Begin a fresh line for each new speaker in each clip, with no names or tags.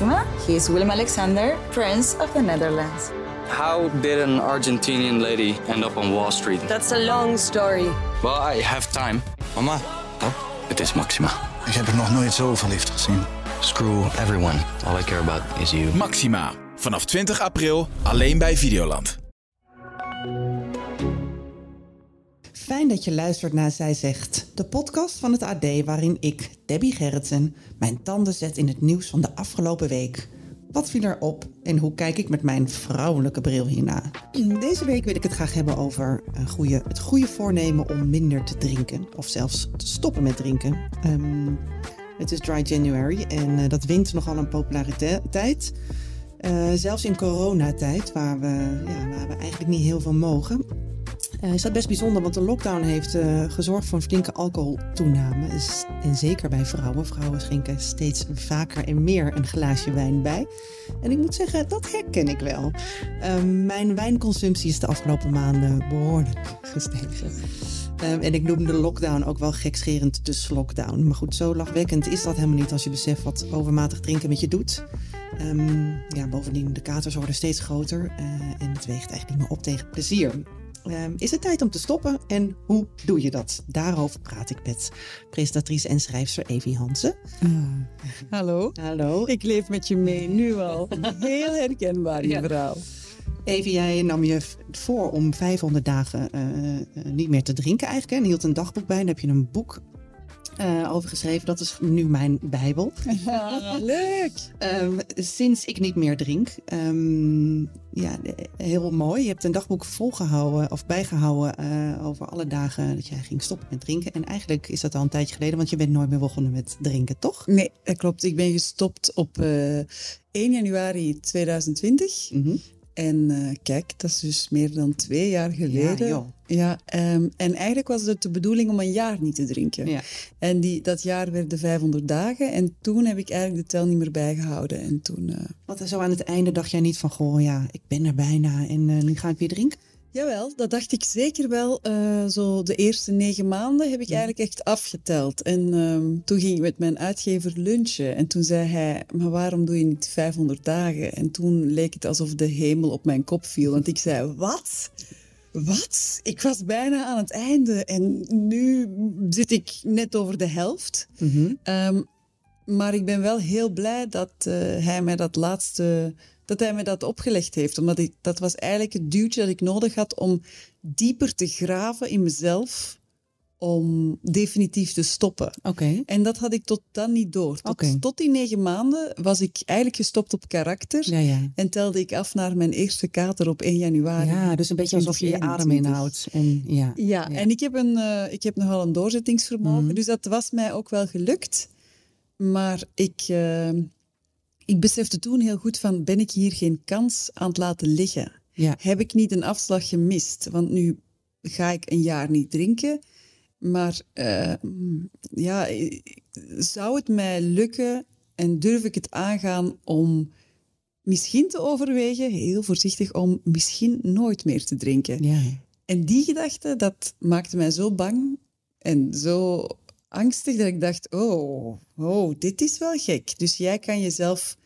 Maxima. He is Willem Alexander, Prince of the Netherlands.
How did an Argentinian lady end up on Wall Street?
That's a long story.
Well, I have time.
Mama,
Oh, het is Maxima.
ik heb er nog nooit zo verliefd gezien.
Screw everyone. All I care about is you.
Maxima. Vanaf 20 april alleen bij Videoland.
Fijn dat je luistert naar Zij Zegt, de podcast van het AD waarin ik, Debbie Gerritsen, mijn tanden zet in het nieuws van de afgelopen week. Wat viel er op en hoe kijk ik met mijn vrouwelijke bril hierna? Deze week wil ik het graag hebben over een goede, het goede voornemen om minder te drinken. Of zelfs te stoppen met drinken. Ehm, het is Dry January en eh, dat wint nogal een populariteit. Eh, zelfs in coronatijd, waar we, ja, waar we eigenlijk niet heel veel mogen. Eh, is dat best bijzonder, want de lockdown heeft eh, gezorgd voor een flinke alcoholtoename. Dus- En zeker bij vrouwen. Vrouwen schenken steeds vaker en meer een glaasje wijn bij. En ik moet zeggen, dat herken ik wel. Eh, mijn wijnconsumptie is de afgelopen maanden behoorlijk gestegen. Eh, en ik noem de lockdown ook wel gekscherend de slokdown. Maar goed, zo lachwekkend is dat helemaal niet als je beseft wat overmatig drinken met je doet. Ehm, ja, bovendien, de katers worden steeds groter eh, en het weegt eigenlijk niet meer op tegen plezier. Ehm, is het tijd om te stoppen en hoe doe je dat? Daarover praat ik met presentatrice en schrijfster Evie Hansen.
Hallo.
Hallo.
Ik leef met je mee, nu al. Heel herkenbaar, je
Ja.
verhaal.
Evie, jij nam je voor om 500 dagen eh, eh, niet meer te drinken eigenlijk. hè, En hield een dagboek bij. Daar heb je een boek eh, over geschreven. Dat is nu mijn bijbel.
leuk.
Ehm, sinds ik niet meer drink. Ehm, ja, eh, heel mooi. Je hebt een dagboek volgehouden of bijgehouden eh, over alle dagen dat jij ging stoppen met drinken. En eigenlijk is dat al een tijdje geleden, want je bent nooit meer begonnen met drinken, toch?
Nee, dat klopt. Ik ben gestopt op eh 1 januari 2020.
Mhm.
En eh, kijk, dat is dus meer dan twee jaar geleden.
joh.
Ja, ehm, en eigenlijk was het de bedoeling om een jaar niet te drinken.
Ja.
En die, dat jaar werden 500 dagen. En toen heb ik eigenlijk de tel niet meer bijgehouden. En toen... eh,
Want zo aan het einde dacht jij niet van, goh, ja, ik ben er bijna en eh, nu ga ik weer drinken?
Jawel, dat dacht ik zeker wel. Eh, zo de eerste negen maanden heb ik eigenlijk echt afgeteld. En ehm, toen ging ik met mijn uitgever lunchen. En toen zei hij, maar waarom doe je niet 500 dagen? En toen leek het alsof de hemel op mijn kop viel. Want ik zei, wat? Wat? Ik was bijna aan het einde. En nu zit ik net over de helft. Ehm, maar ik ben wel heel blij dat eh, hij mij dat laatste, dat hij mij dat opgelegd heeft. Omdat ik, dat was eigenlijk het duwtje dat ik nodig had om dieper te graven in mezelf. Om definitief te stoppen.
Oké.
En dat had ik tot dan niet door. Tot, tot die negen maanden was ik eigenlijk gestopt op karakter.
Ja, ja.
En telde ik af naar mijn eerste kater op 1 januari.
Ja, dus een beetje alsof je je adem
2021.
inhoudt. En, ja.
Ja, en ik heb, een, eh, ik heb nogal een doorzettingsvermogen.
Mhm.
Dus dat was mij ook wel gelukt. Maar ik, eh, ik besefte toen heel goed van, ben ik hier geen kans aan het laten liggen?
Ja.
Heb ik niet een afslag gemist? Want nu ga ik een jaar niet drinken. Maar eh, ja, zou het mij lukken en durf ik het aangaan om misschien te overwegen, heel voorzichtig, om misschien nooit meer te drinken?
Ja.
En die gedachte, dat maakte mij zo bang en zo angstig dat ik dacht, oh, oh, dit is wel gek. Dus jij kan jezelf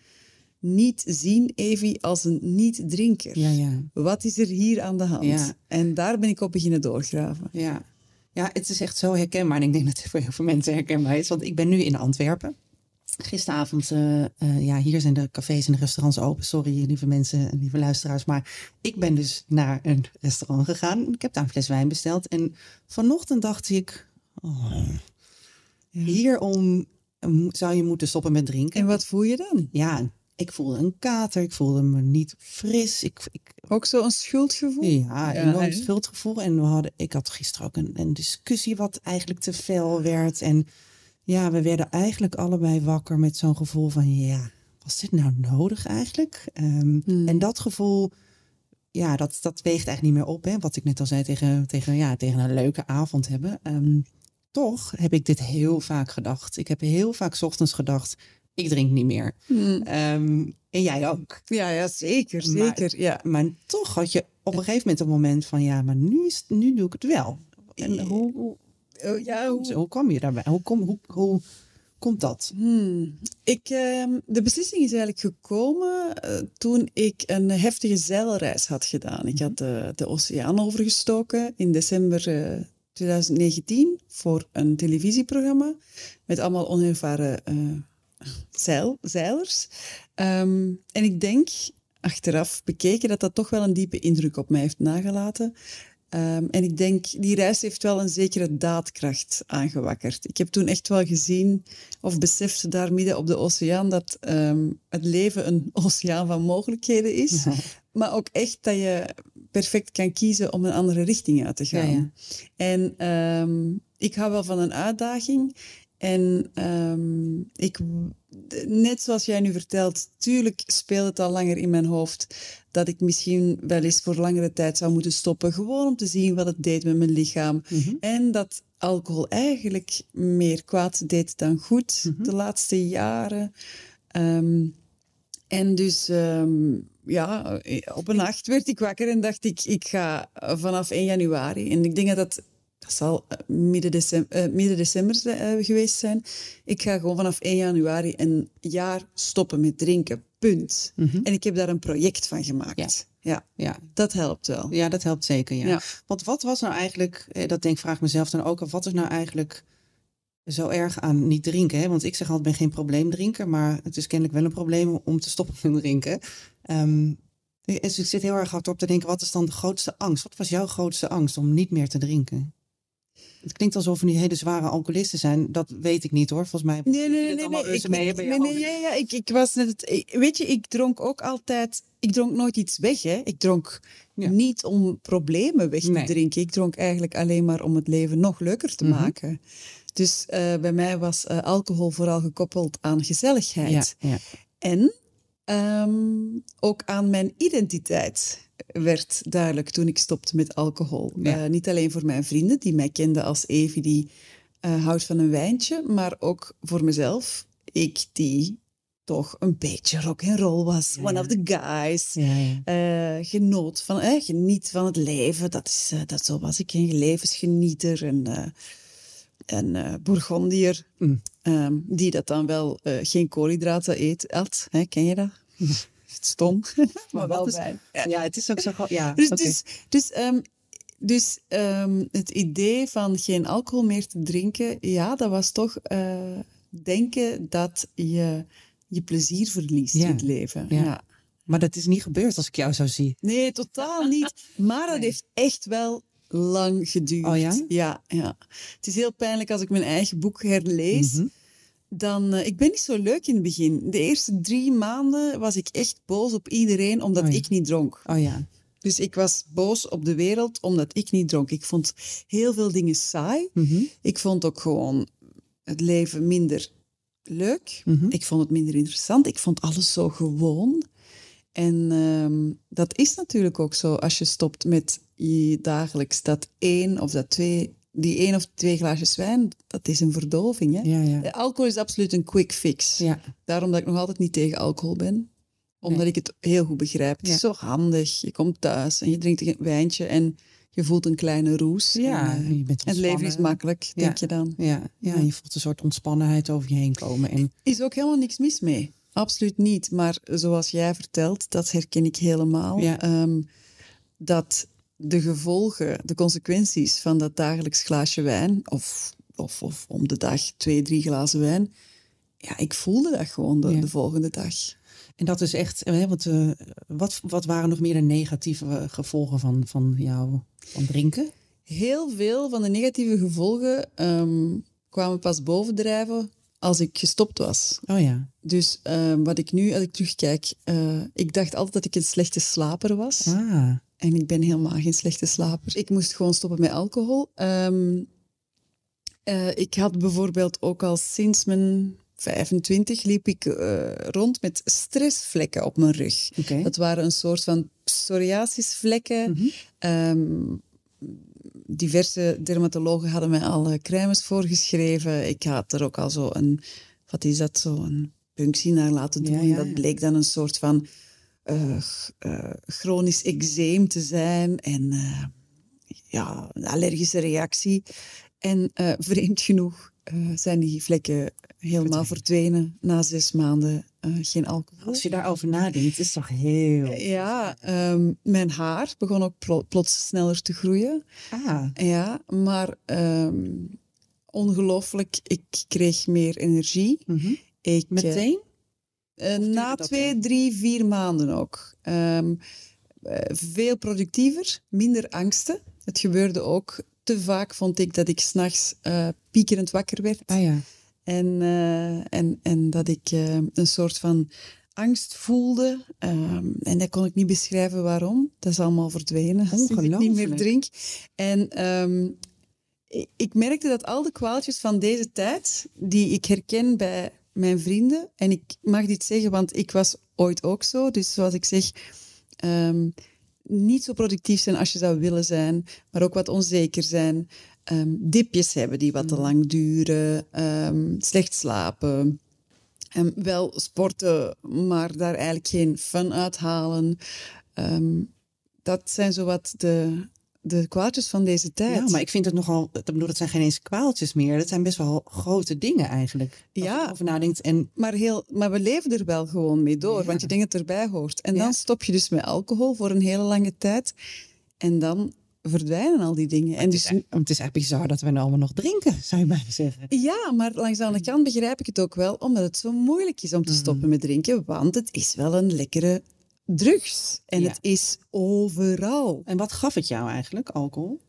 niet zien, Evie, als een niet-drinker.
Ja, ja.
Wat is er hier aan de hand?
Ja.
En daar ben ik op beginnen doorgraven.
Ja. Ja, het is echt zo herkenbaar. En ik denk dat het voor heel veel mensen herkenbaar is. Want ik ben nu in Antwerpen. Gisteravond, eh, eh, ja, hier zijn de cafés en de restaurants open. Sorry, lieve mensen en lieve luisteraars. Maar ik ben dus naar een restaurant gegaan. Ik heb daar een fles wijn besteld. En vanochtend dacht ik... Oh, hierom eh, zou je moeten stoppen met drinken.
En wat voel je dan?
Ja, ik voelde een kater. Ik voelde me niet fris. Ik, ik,
Ook zo'n schuldgevoel?
ja,
Ja,
enorm schuldgevoel. En we hadden, ik had gisteren ook een, een discussie wat eigenlijk te fel werd. En ja, we werden eigenlijk allebei wakker met zo'n gevoel van... ja, was dit nou nodig eigenlijk? Ehm,
Hmm.
En dat gevoel, ja, dat, dat weegt eigenlijk niet meer op. Hè? Wat ik net al zei tegen, tegen, ja, tegen een leuke avond hebben. Ehm, toch heb ik dit heel vaak gedacht. Ik heb heel vaak 's ochtends gedacht... ik drink niet meer.
Hmm.
Ehm, en jij ook.
Ja, ja, zeker,
Maar-
zeker. ja.
Maar toch had je op een gegeven moment een moment van ja, maar nu, is, nu doe ik het wel. En hoe, hoe,
Oh, ja, hoe-
hoe kwam je daarbij? Hoe, kom, hoe, hoe komt dat?
Hmm. Ik, ehm, de beslissing is eigenlijk gekomen eh, toen ik een heftige zeilreis had gedaan. Ik had de, de oceaan overgestoken in december eh, 2019 voor een televisieprogramma met allemaal onervaren eh, zeil, zeilers. Ehm, en ik denk, achteraf bekeken, dat dat toch wel een diepe indruk op mij heeft nagelaten. Ehm, en ik denk, die reis heeft wel een zekere daadkracht aangewakkerd. Ik heb toen echt wel gezien of beseft daar midden op de oceaan dat ehm, het leven een oceaan van mogelijkheden is. Maar ook echt dat je perfect kan kiezen om een andere richting uit te gaan.
Ja, ja.
En ik hou wel van een uitdaging. En ehm, ik, net zoals jij nu vertelt, tuurlijk speelt het al langer in mijn hoofd dat ik misschien wel eens voor langere tijd zou moeten stoppen, gewoon om te zien wat het deed met mijn lichaam. En dat alcohol eigenlijk meer kwaad deed dan goed de laatste jaren. Ehm, en dus ehm, ja, op een nacht werd ik wakker en dacht ik, ik ga vanaf 1 januari. En ik denk dat dat, dat zal eh, midden december, eh, midden december zi- eh, geweest zijn. Ik ga gewoon vanaf 1 januari een jaar stoppen met drinken. Punt. En ik heb daar een project van gemaakt.
Ja.
ja,
Ja,
dat helpt wel.
ja dat helpt zeker. Ja.
Ja.
Want wat was nou eigenlijk, dat denk vraag ik mezelf dan ook af, wat is nou eigenlijk zo erg aan niet drinken? Hè? Want ik zeg altijd, ben geen probleemdrinker, maar het is kennelijk wel een probleem om te stoppen met drinken. Ehm, dus ik zit heel erg hard op te denken, wat is dan de grootste angst? Wat was jouw grootste angst om niet meer te drinken? Het klinkt alsof we nu hele zware alcoholisten zijn. Dat weet ik niet hoor. Volgens mij
Nee, nee, nee, nee. Ik,
mee,
nee, nee, ja, ja, ik, ik was net ik- weet je, ik dronk ook altijd, ik dronk nooit iets weg, hè. Ik dronk
Ja.
niet om problemen weg te
Nee.
drinken. Ik dronk eigenlijk alleen maar om het leven nog leuker te
Mhm.
maken. Dus eh, bij mij was eh, alcohol vooral gekoppeld aan gezelligheid.
Ja, ja.
En ehm, ook aan mijn identiteit werd duidelijk toen ik stopte met alcohol.
Ja.
Eh, niet alleen voor mijn vrienden, die mij kenden als Evie die eh, houdt van een wijntje, maar ook voor mezelf. Ik die toch een beetje rock and roll was. One of the guys. Eh, genoot van, geniet van het leven. Dat is, dat, zo was ik, een levensgenieter en eh Bourgondier.
Mm.
Ehm, die dat dan wel eh, geen koolhydraten eet, at. Hè, ken je dat? Stom, maar wel
is-. Ja, het is ook zo. Ja,
Dus, dus, dus, ehm, dus ehm, het idee van geen alcohol meer te drinken, ja, dat was toch eh, denken dat je je plezier verliest
Ja,
in het leven.
ja.
Ja.
Maar dat is niet gebeurd als ik jou zo zie.
Nee, totaal niet. Maar dat heeft echt wel lang geduurd.
Oh ja?
Ja, ja. Het is heel pijnlijk als ik mijn eigen boek herlees.
Mhm.
Dan, eh, ik ben niet zo leuk in het begin. De eerste drie maanden was ik echt boos op iedereen omdat
Oh ja.
ik niet dronk.
Oh ja.
Dus ik was boos op de wereld omdat ik niet dronk. Ik vond heel veel dingen saai.
Mhm.
Ik vond ook gewoon het leven minder leuk.
Mhm.
Ik vond het minder interessant. Ik vond alles zo gewoon. En ehm, dat is natuurlijk ook zo als je stopt met je dagelijks dat één of dat twee, die één of twee glaasjes wijn, dat is een verdoving. Hè?
Ja, ja.
Alcohol is absoluut een quick fix.
Ja.
Daarom dat ik nog altijd niet tegen alcohol ben. Omdat
Nee.
ik het heel goed begrijp. Het is zo handig. Je komt thuis en je drinkt een wijntje en je voelt een kleine roes.
Ja,
En, eh,
je bent
het leven is makkelijk, denk je dan.
Ja, ja,
Ja.
je voelt een soort ontspannenheid over je heen komen. En
Is ook helemaal niks mis mee. Absoluut niet. Maar zoals jij vertelt, dat herken ik helemaal.
Ja.
Ehm, dat de gevolgen, de consequenties van dat dagelijks glaasje wijn, of, of, of om de dag twee, drie glazen wijn, ja, ik voelde dat gewoon de,
Ja.
de volgende dag.
En dat is echt, hè, want, eh, wat, wat waren nog meer de negatieve gevolgen van, van jou van drinken?
Heel veel van de negatieve gevolgen ehm, kwamen pas bovendrijven als ik gestopt was.
Oh ja.
Dus ehm, wat ik nu, als ik terugkijk, eh, ik dacht altijd dat ik een slechte slaper was.
Ah,
En ik ben helemaal geen slechte slaper. Ik moest gewoon stoppen met alcohol. Ehm, eh, ik had bijvoorbeeld ook al sinds mijn 25 liep ik eh, rond met stressvlekken op mijn rug.
oké.
Dat waren een soort van psoriasisvlekken. Ehm, diverse dermatologen hadden mij al eh, crèmes voorgeschreven. Ik had er ook al zo een, wat is dat, zo een punctie naar laten doen.
Ja, ja,
dat bleek dan een soort van eh, eh, chronisch eczeem te zijn en ja, een allergische reactie. En vreemd genoeg eh, zijn die vlekken helemaal verdwenen na zes maanden eh, geen alcohol.
Als je daarover nadenkt, is toch heel...
Ja, ehm, mijn haar begon ook plo- plots sneller te groeien.
Ah,
Ja, maar ehm, ongelooflijk, ik kreeg meer energie.
mhm.
Ik, eh,
meteen?
eh, na twee, drie, vier maanden ook. Ehm, eh, veel productiever, minder angsten. Het gebeurde ook te vaak, vond ik, dat ik s'nachts eh piekerend wakker werd.
Ah ja.
En, eh, en, en dat ik eh, een soort van angst voelde. Ehm, en dat kon ik niet beschrijven waarom. Dat is allemaal verdwenen. Sinds ik niet meer drink. En ehm, ik, ik merkte dat al de kwaaltjes van deze tijd, die ik herken bij mijn vrienden, en ik mag dit zeggen, want ik was ooit ook zo. Dus zoals ik zeg, ehm, niet zo productief zijn als je zou willen zijn, maar ook wat onzeker zijn. Ehm, dipjes hebben die wat te lang duren, ehm, slecht slapen. Ehm, wel sporten, maar daar eigenlijk geen fun uithalen. Ehm, dat zijn zowat de, de kwaadjes van deze tijd.
Ja, maar ik vind het nogal... Ik bedoel, het zijn geen eens kwaaltjes meer. Dat zijn best wel grote dingen eigenlijk. Als
Ja.
je erover nadenkt. En
Maar, heel, maar we leven er wel gewoon mee door,
Ja.
want je denkt dat het erbij hoort. En
Ja.
dan stop je dus met alcohol voor een hele lange tijd. En dan verdwijnen al die dingen. En
het,
dus,
is, het is echt bizar dat we nou allemaal nog drinken, zou je bijna zeggen.
ja, maar langs de andere kant begrijp ik het ook wel, omdat het zo moeilijk is om te stoppen met drinken. Want het is wel een lekkere drugs. En
Ja.
het is overal.
En wat gaf het jou eigenlijk, alcohol?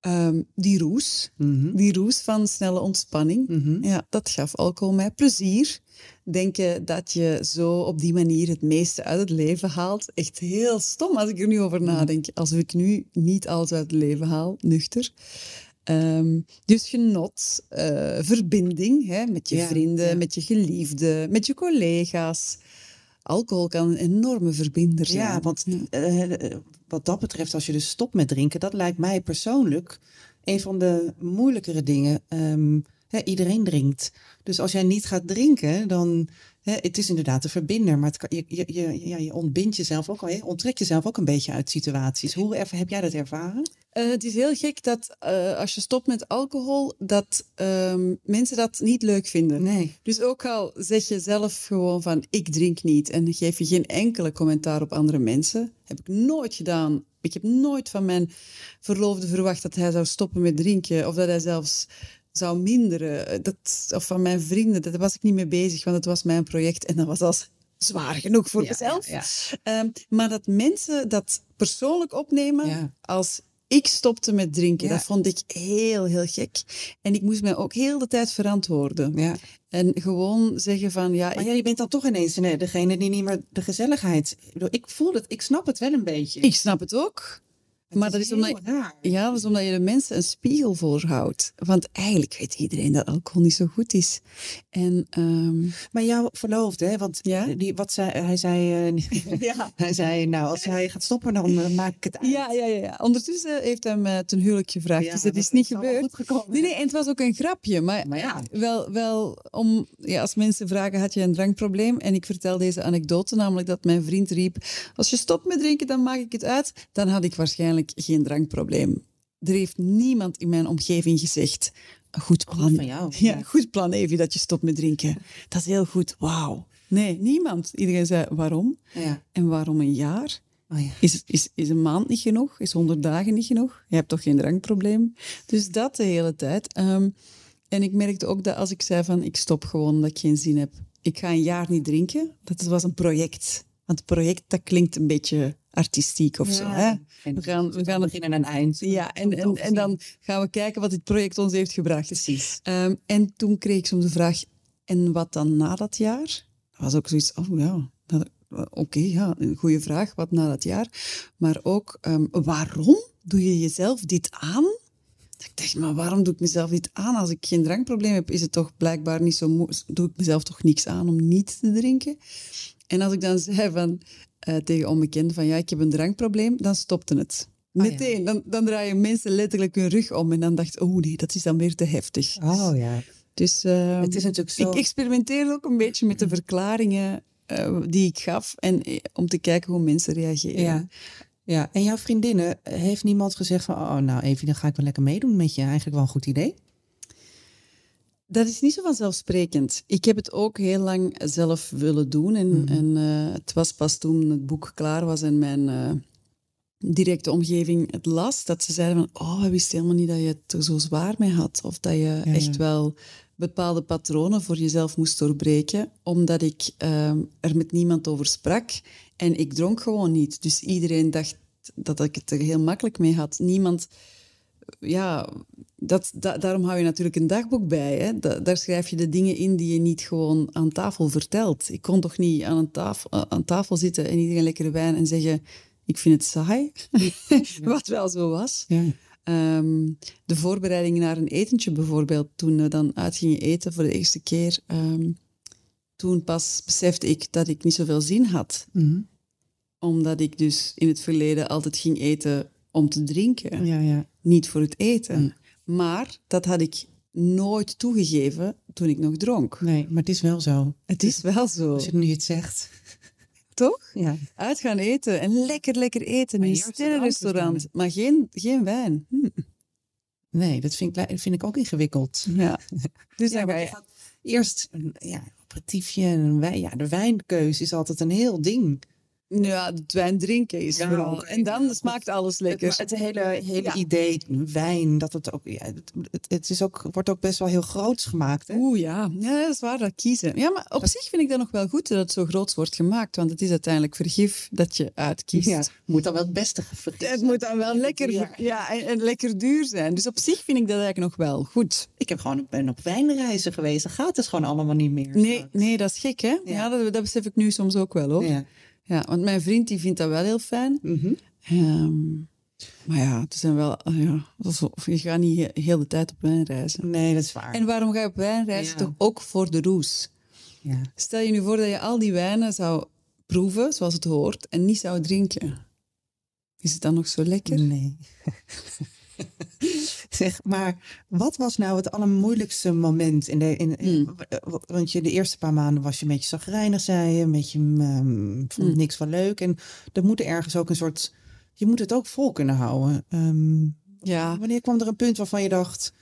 Ehm, die roes,
Mhm.
die roes van snelle ontspanning.
Mhm.
Ja, dat gaf alcohol mij plezier. Denken dat je zo op die manier het meeste uit het leven haalt. Echt heel stom als ik er nu over nadenk. Alsof ik nu niet alles uit het leven haal, nuchter. Ehm, dus genot, eh, verbinding hè, met je
Ja,
vrienden,
ja.
met je geliefde, met je collega's. Alcohol kan een enorme verbinder zijn.
Ja, want eh, wat dat betreft, als je dus stopt met drinken, dat lijkt mij persoonlijk een van de moeilijkere dingen. Ehm, iedereen drinkt. Dus als jij niet gaat drinken, dan. Hè, het is inderdaad een verbinder, maar het kan, je, je, je, ja, je ontbindt jezelf ook al, je onttrekt jezelf ook een beetje uit situaties. Hoe erv- heb jij dat ervaren?
Eh, het is heel gek dat eh, als je stopt met alcohol, dat ehm, mensen dat niet leuk vinden.
Nee.
Dus ook al zeg je zelf gewoon van ik drink niet en geef je geen enkele commentaar op andere mensen, heb ik nooit gedaan. Ik heb nooit van mijn verloofde verwacht dat hij zou stoppen met drinken of dat hij zelfs zou minderen. Dat, of van mijn vrienden, daar was ik niet mee bezig, want het was mijn project en dat was al zwaar genoeg voor
Ja,
mezelf.
ja,
Ehm, maar dat mensen dat persoonlijk opnemen als ik stopte met drinken,
Ja.
dat vond ik heel, heel gek. En ik moest mij ook heel de tijd verantwoorden.
Ja.
En gewoon zeggen van, ja,
Maar ja, je bent dan toch ineens nee, degene die niet meer de gezelligheid. Ik voel het, ik snap het wel een beetje.
ik snap het ook.
Het
maar dat is omdat,
raar.
ja, dat is omdat je de mensen een spiegel voorhoudt. Want eigenlijk weet iedereen dat alcohol niet zo goed is. En ehm,
Maar jouw verloofde, hè? Want
Ja?
die, wat zei, hij zei, eh,
ja.
hij zei, nou, als hij gaat stoppen, dan eh, maak ik het uit.
Ja, ja, ja, ja. Ondertussen heeft hij me ten huwelijk gevraagd.
Ja,
dus dat is niet gebeurd. Nee, nee, en het was ook een grapje. Maar,
Maar
wel, wel om, ja, als mensen vragen, had je een drankprobleem? En ik vertel deze anekdote, namelijk dat mijn vriend riep, als je stopt met drinken, dan maak ik het uit. Dan had ik waarschijnlijk geen drankprobleem. Er heeft niemand in mijn omgeving gezegd, goed plan.
van jou.
Ja, goed plan, Evie, dat je stopt met drinken. Dat is heel goed, wauw. Nee, niemand. Iedereen zei, waarom?
Ja.
En waarom een jaar?
Oh, ja.
Is, is, is een maand niet genoeg? Is honderd dagen niet genoeg? Je hebt toch geen drankprobleem? Dus dat de hele tijd. Ehm, en ik merkte ook dat als ik zei van ik stop gewoon omdat ik geen zin heb. Ik ga een jaar niet drinken. Dat was een project. Want het project dat klinkt een beetje artistiek of zo. Hè? We gaan, we gaan het
begin en een eind.
ja, en, en, en dan gaan we kijken wat dit project ons heeft gebracht.
Precies.
Ehm, en toen kreeg ik soms de vraag, en wat dan na dat jaar? Dat was ook zoiets, oh ja, oké, ja, een goede vraag, wat na dat jaar? Maar ook, ehm, waarom doe je jezelf dit aan? Ik dacht, maar waarom doe ik mezelf dit aan? Als ik geen drankprobleem heb, is het toch blijkbaar niet zo moeilijk. Doe ik mezelf toch niks aan om niet te drinken? En als ik dan zei van, eh, tegen onbekenden van, ja, ik heb een drankprobleem, dan stopte het.
ja.
Meteen, dan, dan draaien mensen letterlijk hun rug om en dan dacht oh nee, dat is dan weer te heftig.
Oh ja.
Dus eh,
Het is natuurlijk zo...
ik experimenteerde ook een beetje met de verklaringen eh, die ik gaf en eh, om te kijken hoe mensen reageren.
Ja. ja. En jouw vriendinnen, heeft niemand gezegd van... Oh, nou, even, dan ga ik wel lekker meedoen met je. Eigenlijk wel een goed idee.
Dat is niet zo vanzelfsprekend. Ik heb het ook heel lang zelf willen doen. En,
Mhm.
en eh, het was pas toen het boek klaar was en mijn eh, directe omgeving het las, dat ze zeiden van, oh, we wisten helemaal niet dat je het er zo zwaar mee had. Of dat je
ja.
echt wel bepaalde patronen voor jezelf moest doorbreken, omdat ik eh, er met niemand over sprak. En ik dronk gewoon niet. Dus iedereen dacht dat ik het er heel makkelijk mee had. Niemand ja, dat, da- daarom hou je natuurlijk een dagboek bij. Hè? Da- daar schrijf je de dingen in die je niet gewoon aan tafel vertelt. Ik kon toch niet aan, een tafel, eh, aan tafel zitten en iedereen lekkere wijn en zeggen: Ik vind het saai. Wat wel zo was.
Ja.
Ehm, de voorbereiding naar een etentje bijvoorbeeld, toen we dan uitgingen eten voor de eerste keer, ehm, toen pas besefte ik dat ik niet zoveel zin had.
Mhm.
Omdat ik dus in het verleden altijd ging eten om te drinken
ja, ja.
Niet voor het eten. Maar dat had ik nooit toegegeven toen ik nog dronk.
Nee, maar het is wel zo.
Het is wel zo,
Als je nu het zegt.
toch?
Ja.
Uit gaan eten en lekker, lekker eten in een sterrenrestaurant. Maar geen, geen wijn. Hm.
Nee, dat vind ik, vind ik ook ingewikkeld.
Ja. Dus
Ja,
dan je...
eerst een ja, aperitiefje en een wijn. Ja, de wijnkeus is altijd een heel ding.
Ja, het wijn drinken is
Ja,
vooral. en dan smaakt alles lekker.
Het, het hele, hele
Ja.
idee, wijn, dat het ook, ja, het, het, is ook, wordt ook best wel heel groots gemaakt. Hè?
Oeh ja. ja, dat is waar, dat kiezen. Ja, maar op zich vind ik dat nog wel goed dat het zo groot wordt gemaakt, want het is uiteindelijk vergif dat je uitkiest.
Ja, moet dan wel het beste vergeten.
Het moet dan wel lekker,
Ja.
en, en lekker duur zijn. Dus op zich vind ik dat eigenlijk nog wel goed.
Ik heb gewoon ben op wijnreizen geweest. Dat gaat dus gewoon allemaal niet meer.
Nee, nee, dat is gek, hè? Ja, dat, dat besef ik nu soms ook wel, hoor. Ja.
Ja.
want mijn vriend die vindt dat wel heel fijn.
Mhm.
Ehm, maar ja, het zijn wel... ja, je gaat niet he- heel de tijd op wijnreizen.
Nee, dat is waar.
En waarom ga je op wijnreizen?
Ja.
Toch ook voor de roes.
ja.
Stel je nu voor dat je al die wijnen zou proeven, zoals het hoort, en niet zou drinken. Is het dan nog zo lekker?
Nee. zeg, maar wat was nou het allermoeilijkste moment? In de, in,
Hmm.
Want je de eerste paar maanden was je een beetje zagrijnig, zei je. Een beetje, mm, vond
Hmm.
niks van leuk. En er moet ergens ook een soort... Je moet het ook vol kunnen houden. Ehm,
Ja.
wanneer kwam er een punt waarvan je dacht...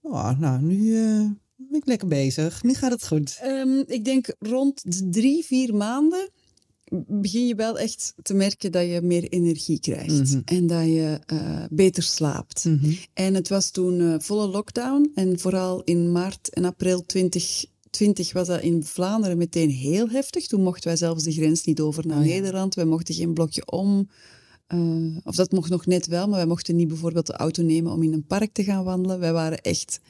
Oh, nou, nu eh, ben ik lekker bezig. Nu gaat het goed.
Ehm, ik denk rond de drie, vier maanden begin je wel echt te merken dat je meer energie krijgt.
Mhm.
En dat je eh, beter slaapt. En het was toen eh, volle lockdown. En vooral in maart en april 2020 was dat in Vlaanderen meteen heel heftig. Toen mochten wij zelfs de grens niet over naar
Oh ja.
Nederland. Wij mochten geen blokje om. Eh, of dat mocht nog net wel, maar wij mochten niet bijvoorbeeld de auto nemen om in een park te gaan wandelen. Wij waren echt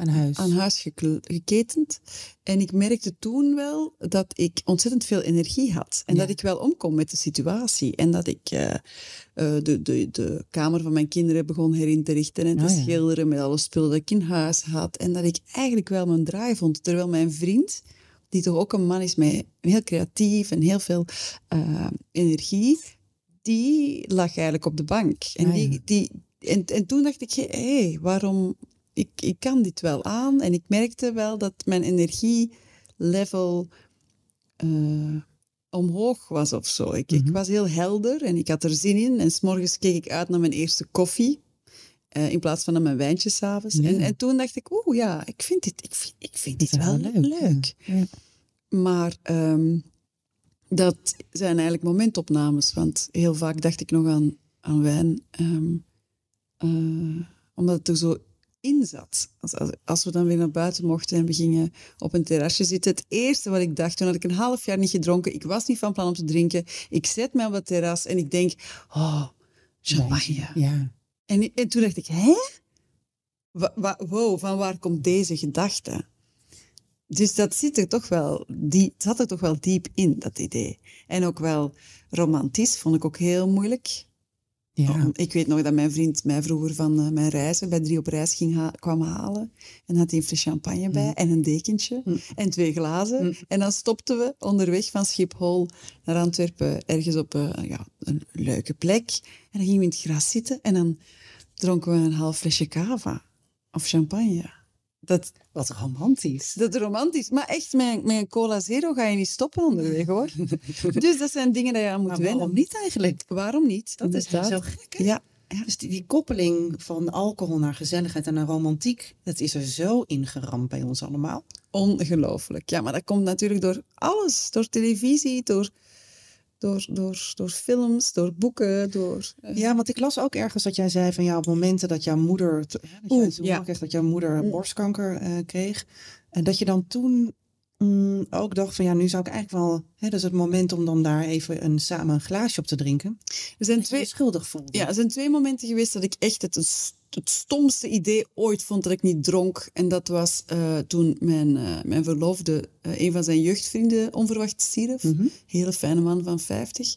Aan huis.
aan huis geketend. En ik merkte toen wel dat ik ontzettend veel energie had. En
Ja.
dat ik wel omkom met de situatie. En dat ik eh, eh, de, de, de kamer van mijn kinderen begon herin te richten en te
Oh ja.
schilderen met alle spullen dat ik in huis had. En dat ik eigenlijk wel mijn draai vond. Terwijl mijn vriend, die toch ook een man is met heel creatief en heel veel eh, energie, die lag eigenlijk op de bank. En,
Ah, ja.
die, die, en, en toen dacht ik, hé, hey, waarom... Ik, ik kan dit wel aan. En ik merkte wel dat mijn energielevel eh, omhoog was of zo. Ik, ik was heel helder en ik had er zin in. En s'morgens keek ik uit naar mijn eerste koffie. eh, in plaats van naar mijn wijntje s'avonds.
Ja.
En, en toen dacht ik, oeh ja, ik vind dit, ik vind, ik vind dit wel
wel
leuk.
leuk, Ja.
Maar ehm, dat zijn eigenlijk momentopnames. Want heel vaak dacht ik nog aan, aan wijn. ehm, eh, omdat het er zo in zat. Als, als, als we dan weer naar buiten mochten en we gingen op een terrasje zitten. Het eerste wat ik dacht, toen had ik een half jaar niet gedronken. Ik was niet van plan om te drinken. Ik zet me op het terras en ik denk, oh, champagne.
Ja.
En, en toen dacht ik, hè? Wow, van waar komt deze gedachte? Dus dat zit er toch wel, die, zat er toch wel diep in, dat idee. En ook wel romantisch, vond ik ook heel moeilijk.
Ja.
Om- Ik weet nog dat mijn vriend mij vroeger van eh, mijn reizen bij drie op reis ging ha- kwam halen. En had hij een fles champagne bij en een dekentje en twee glazen. En dan stopten we onderweg van Schiphol naar Antwerpen ergens op eh, ja, een leuke plek. En dan gingen we in het gras zitten en dan dronken we een half flesje cava of champagne. Dat,
Wat romantisch.
dat is romantisch. Maar echt, met, met een cola zero ga je niet stoppen onderweg, hoor. dus dat zijn dingen dat je aan moet
Maar
wennen.
waarom niet eigenlijk?
Waarom niet?
Dat is
Inderdaad.
zo gek, hè?
Ja,
Ja, dus die, die koppeling van alcohol naar gezelligheid en naar romantiek, dat is er zo ingeramd bij ons allemaal.
Ongelooflijk. Ja, maar dat komt natuurlijk door alles. Door televisie, door, door, door, door films, door boeken, door... eh,
Ja, want ik las ook ergens dat jij zei van ja, op momenten dat jouw moeder, t- hè, dat
Oeh, ja.
kreeg dat jouw moeder borstkanker eh, kreeg, en dat je dan toen mm, ook dacht van ja, nu zou ik eigenlijk wel, hè, dat is het moment om dan daar even een, samen een glaasje op te drinken.
er zijn twee,
schuldig voelde.
ja, er zijn twee momenten geweest dat ik echt het, het stomste idee ooit vond dat ik niet dronk. En dat was eh, toen mijn, eh, mijn verloofde, eh, een van zijn jeugdvrienden, onverwacht stierf. Hele fijne man van 50.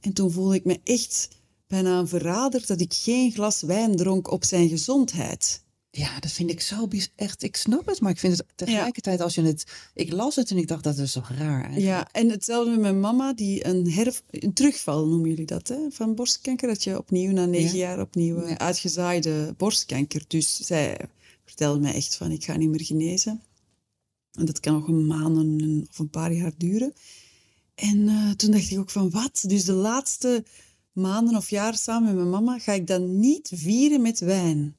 En toen voelde ik me echt bijna een verrader dat ik geen glas wijn dronk op zijn gezondheid.
Ja, dat vind ik zo echt. Ik snap het, maar ik vind het tegelijkertijd als je het. Ik las het en ik dacht dat is toch raar. Eigenlijk.
Ja, en hetzelfde met mijn mama, die een, herf, een terugval noemen jullie dat, hè? van borstkanker. Dat je opnieuw na negen
Ja.
jaar opnieuw eh, uitgezaaide borstkanker. Dus zij vertelde mij echt van, ik ga niet meer genezen. En dat kan nog een maanden en- of een paar jaar duren. En eh, toen dacht ik ook van, wat? Dus de laatste maanden of jaar samen met mijn mama ga ik dan niet vieren met wijn.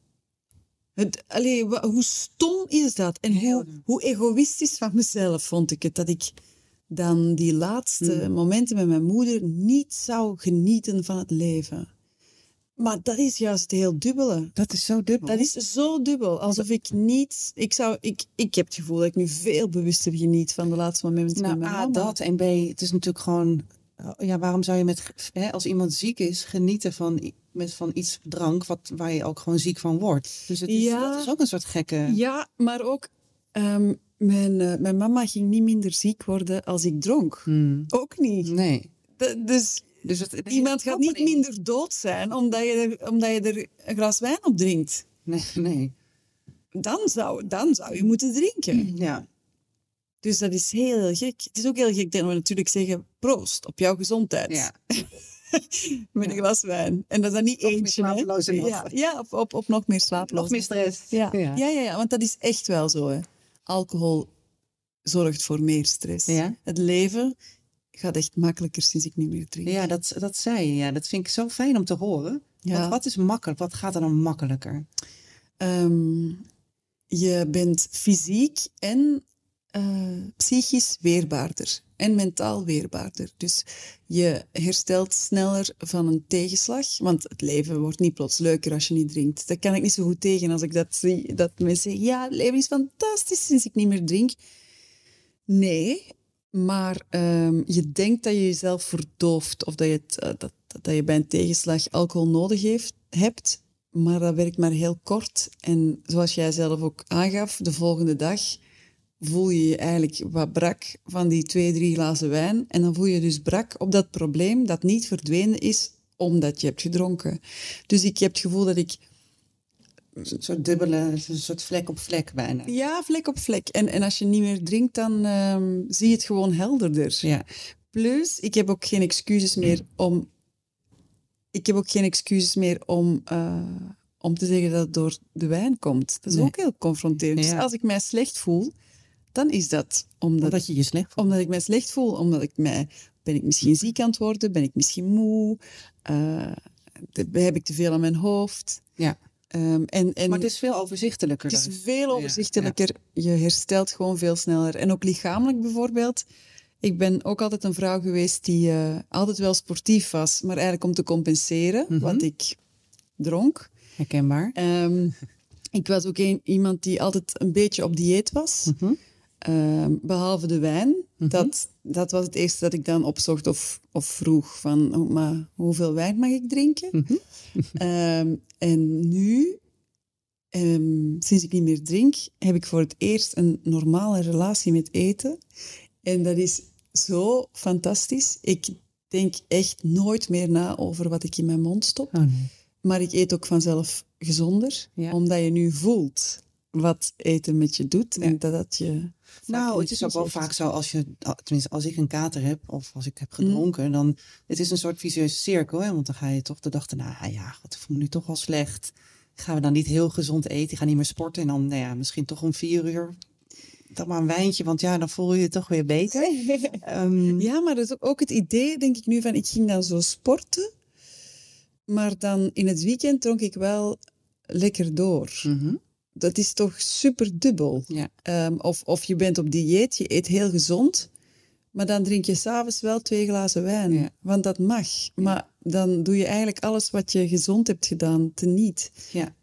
Het, allee, hoe stom is dat? En hoe, hoe egoïstisch van mezelf vond ik het dat ik dan die laatste
Hmm.
momenten met mijn moeder niet zou genieten van het leven. Maar dat is juist het heel dubbele.
Dat is zo dubbel.
Dat is zo dubbel. Alsof ik niet... Ik, zou, ik, ik heb het gevoel dat ik nu veel bewuster geniet van de laatste momenten
Nou,
met mijn
A,
mama.
dat. En B, het is natuurlijk gewoon... Ja, waarom zou je met, hè, als iemand ziek is, genieten van, met, van iets drank wat, waar je ook gewoon ziek van wordt? Dus het is,
Ja.
dat is ook een soort gekke...
Ja, maar ook... ehm, mijn, eh, mijn mama ging niet minder ziek worden als ik dronk.
Hmm.
Ook niet.
Nee.
D- dus
Dus het,
iemand gaat niet minder dood zijn omdat je, er, omdat je er een glas wijn op drinkt.
Nee, nee.
Dan zou, dan zou je moeten drinken.
Ja.
Dus dat is heel gek. Het is ook heel gek dat we natuurlijk zeggen proost op jouw gezondheid.
ja.
Met een glas wijn. En dat is dan niet eentje.
slapeloze.
Ja, ja op, op, op nog meer slaaploos.
Nog meer stress.
Ja.
Ja.
Ja. Ja, ja, want dat is echt wel zo. Hè. Alcohol zorgt voor meer stress.
Ja.
Het leven gaat echt makkelijker sinds ik niet meer drink.
Ja, dat, dat zei je. Ja, dat vind ik zo fijn om te horen.
Ja.
Want wat is makkelijk? Wat gaat er dan makkelijker?
Ehm, je bent fysiek en eh, psychisch weerbaarder en mentaal weerbaarder. Dus je herstelt sneller van een tegenslag, want het leven wordt niet plots leuker als je niet drinkt. Daar kan ik niet zo goed tegen als ik dat zie, dat mensen zeggen, ja, het leven is fantastisch sinds ik niet meer drink. Nee, maar ehm, je denkt dat je jezelf verdooft of dat je, het, eh, dat, dat je bij een tegenslag alcohol nodig heeft, hebt, maar dat werkt maar heel kort. En zoals jij zelf ook aangaf, de volgende dag voel je je eigenlijk wat brak van die twee, drie glazen wijn. En dan voel je dus brak op dat probleem dat niet verdwenen is omdat je hebt gedronken. Dus ik heb het gevoel dat ik
Een soort dubbele, een soort vlek op vlek bijna.
Ja, vlek op vlek. En, en als je niet meer drinkt, dan ehm, zie je het gewoon helderder.
Ja.
Plus, ik heb ook geen excuses meer om... Ik heb ook geen excuses meer om, eh, om te zeggen dat het door de wijn komt. Dat is
Nee.
ook heel confronterend.
Ja.
Dus als ik mij slecht voel, dan is dat omdat,
Omdat je je slecht voelt.
omdat ik mij slecht voel. Omdat ik mij... Ben ik misschien ziek aan het worden? Ben ik misschien moe? Eh, heb ik te veel aan mijn hoofd?
Ja.
Ehm, en, en,
Maar het is veel overzichtelijker.
het is veel overzichtelijker. Je herstelt gewoon veel sneller. En ook lichamelijk bijvoorbeeld. Ik ben ook altijd een vrouw geweest die eh, altijd wel sportief was, maar eigenlijk om te compenseren
Mhm.
wat ik dronk.
Herkenbaar.
Ehm, ik was ook een, iemand die altijd een beetje op dieet was.
Mhm.
Ehm, behalve de wijn. dat, dat was het eerste dat ik dan opzocht of, of vroeg van, oh, maar hoeveel wijn mag ik drinken?
Mhm.
Ehm, en nu, ehm, sinds ik niet meer drink, heb ik voor het eerst een normale relatie met eten. En dat is zo fantastisch. Ik denk echt nooit meer na over wat ik in mijn mond stop.
Oh, nee.
Maar ik eet ook vanzelf gezonder,
Ja.
omdat je nu voelt wat eten met je doet en dat dat je...
Nou, het is ook wel
heeft.
vaak zo als je, tenminste als ik een kater heb of als ik heb
Mm.
gedronken, dan het is een soort vicieuze cirkel. Hè? Want dan ga je toch de dag daarna, ah ja, wat ik voel me nu toch wel slecht. Gaan we dan niet heel gezond eten, ga niet meer sporten en dan, nou ja, misschien toch om vier uur dan maar een wijntje, want ja, dan voel je je toch weer beter. Ehm,
Ja, maar dat is ook- ook het idee, denk ik nu, van ik ging dan zo sporten. maar dan in het weekend dronk ik wel lekker door. Dat is toch super dubbel.
Ja.
Ehm, of, of je bent op dieet, je eet heel gezond, maar dan drink je s'avonds wel twee glazen wijn.
Ja.
Want dat mag. Maar dan doe je eigenlijk alles wat je gezond hebt gedaan teniet.
Ja.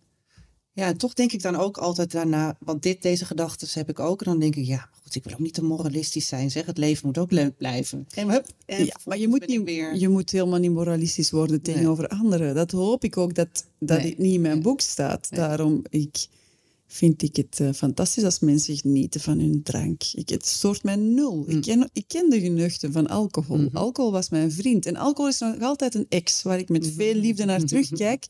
Ja, en toch denk ik dan ook altijd daarna, want dit, deze gedachten heb ik ook. En dan denk ik, ja, maar goed, ik wil ook niet te moralistisch zijn. Zeg, het leven moet ook leuk blijven. En hup, en
Ja, maar je moet, niet,
weer.
je moet helemaal niet moralistisch worden tegenover anderen. Dat hoop ik ook dat dat
Nee.
niet in mijn boek staat. Daarom ik, vind ik het eh, fantastisch als mensen genieten van hun drank. Ik, het stoort mij nul.
Mm.
Ik, ken, ik ken de genuchten van alcohol.
Mhm.
Alcohol was mijn vriend. En alcohol is nog altijd een ex waar ik
Mhm.
met veel liefde naar terugkijk.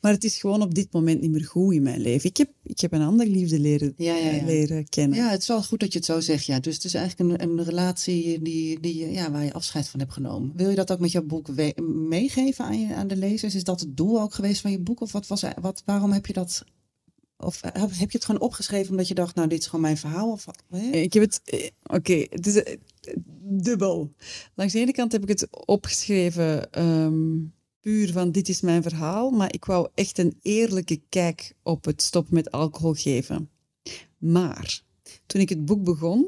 Maar het is gewoon op dit moment niet meer goed in mijn leven. Ik heb, ik heb een andere liefde leren,
Ja, ja, ja.
leren kennen.
Ja, het is wel goed dat je het zo zegt. Ja. Dus het is eigenlijk een, een relatie die, die, ja, waar je afscheid van hebt genomen. Wil je dat ook met jouw boek meegeven aan, je, aan de lezers? Is dat het doel ook geweest van je boek? Of wat was, wat, waarom heb je dat... Of heb heb je het gewoon opgeschreven omdat je dacht, nou, dit is gewoon mijn verhaal? Of, hè?
Ik heb het. eh, Oké, het is eh, dubbel. Langs de ene kant heb ik het opgeschreven ehm, puur van dit is mijn verhaal, maar ik wou echt een eerlijke kijk op het stop met alcohol geven. Maar toen ik het boek begon,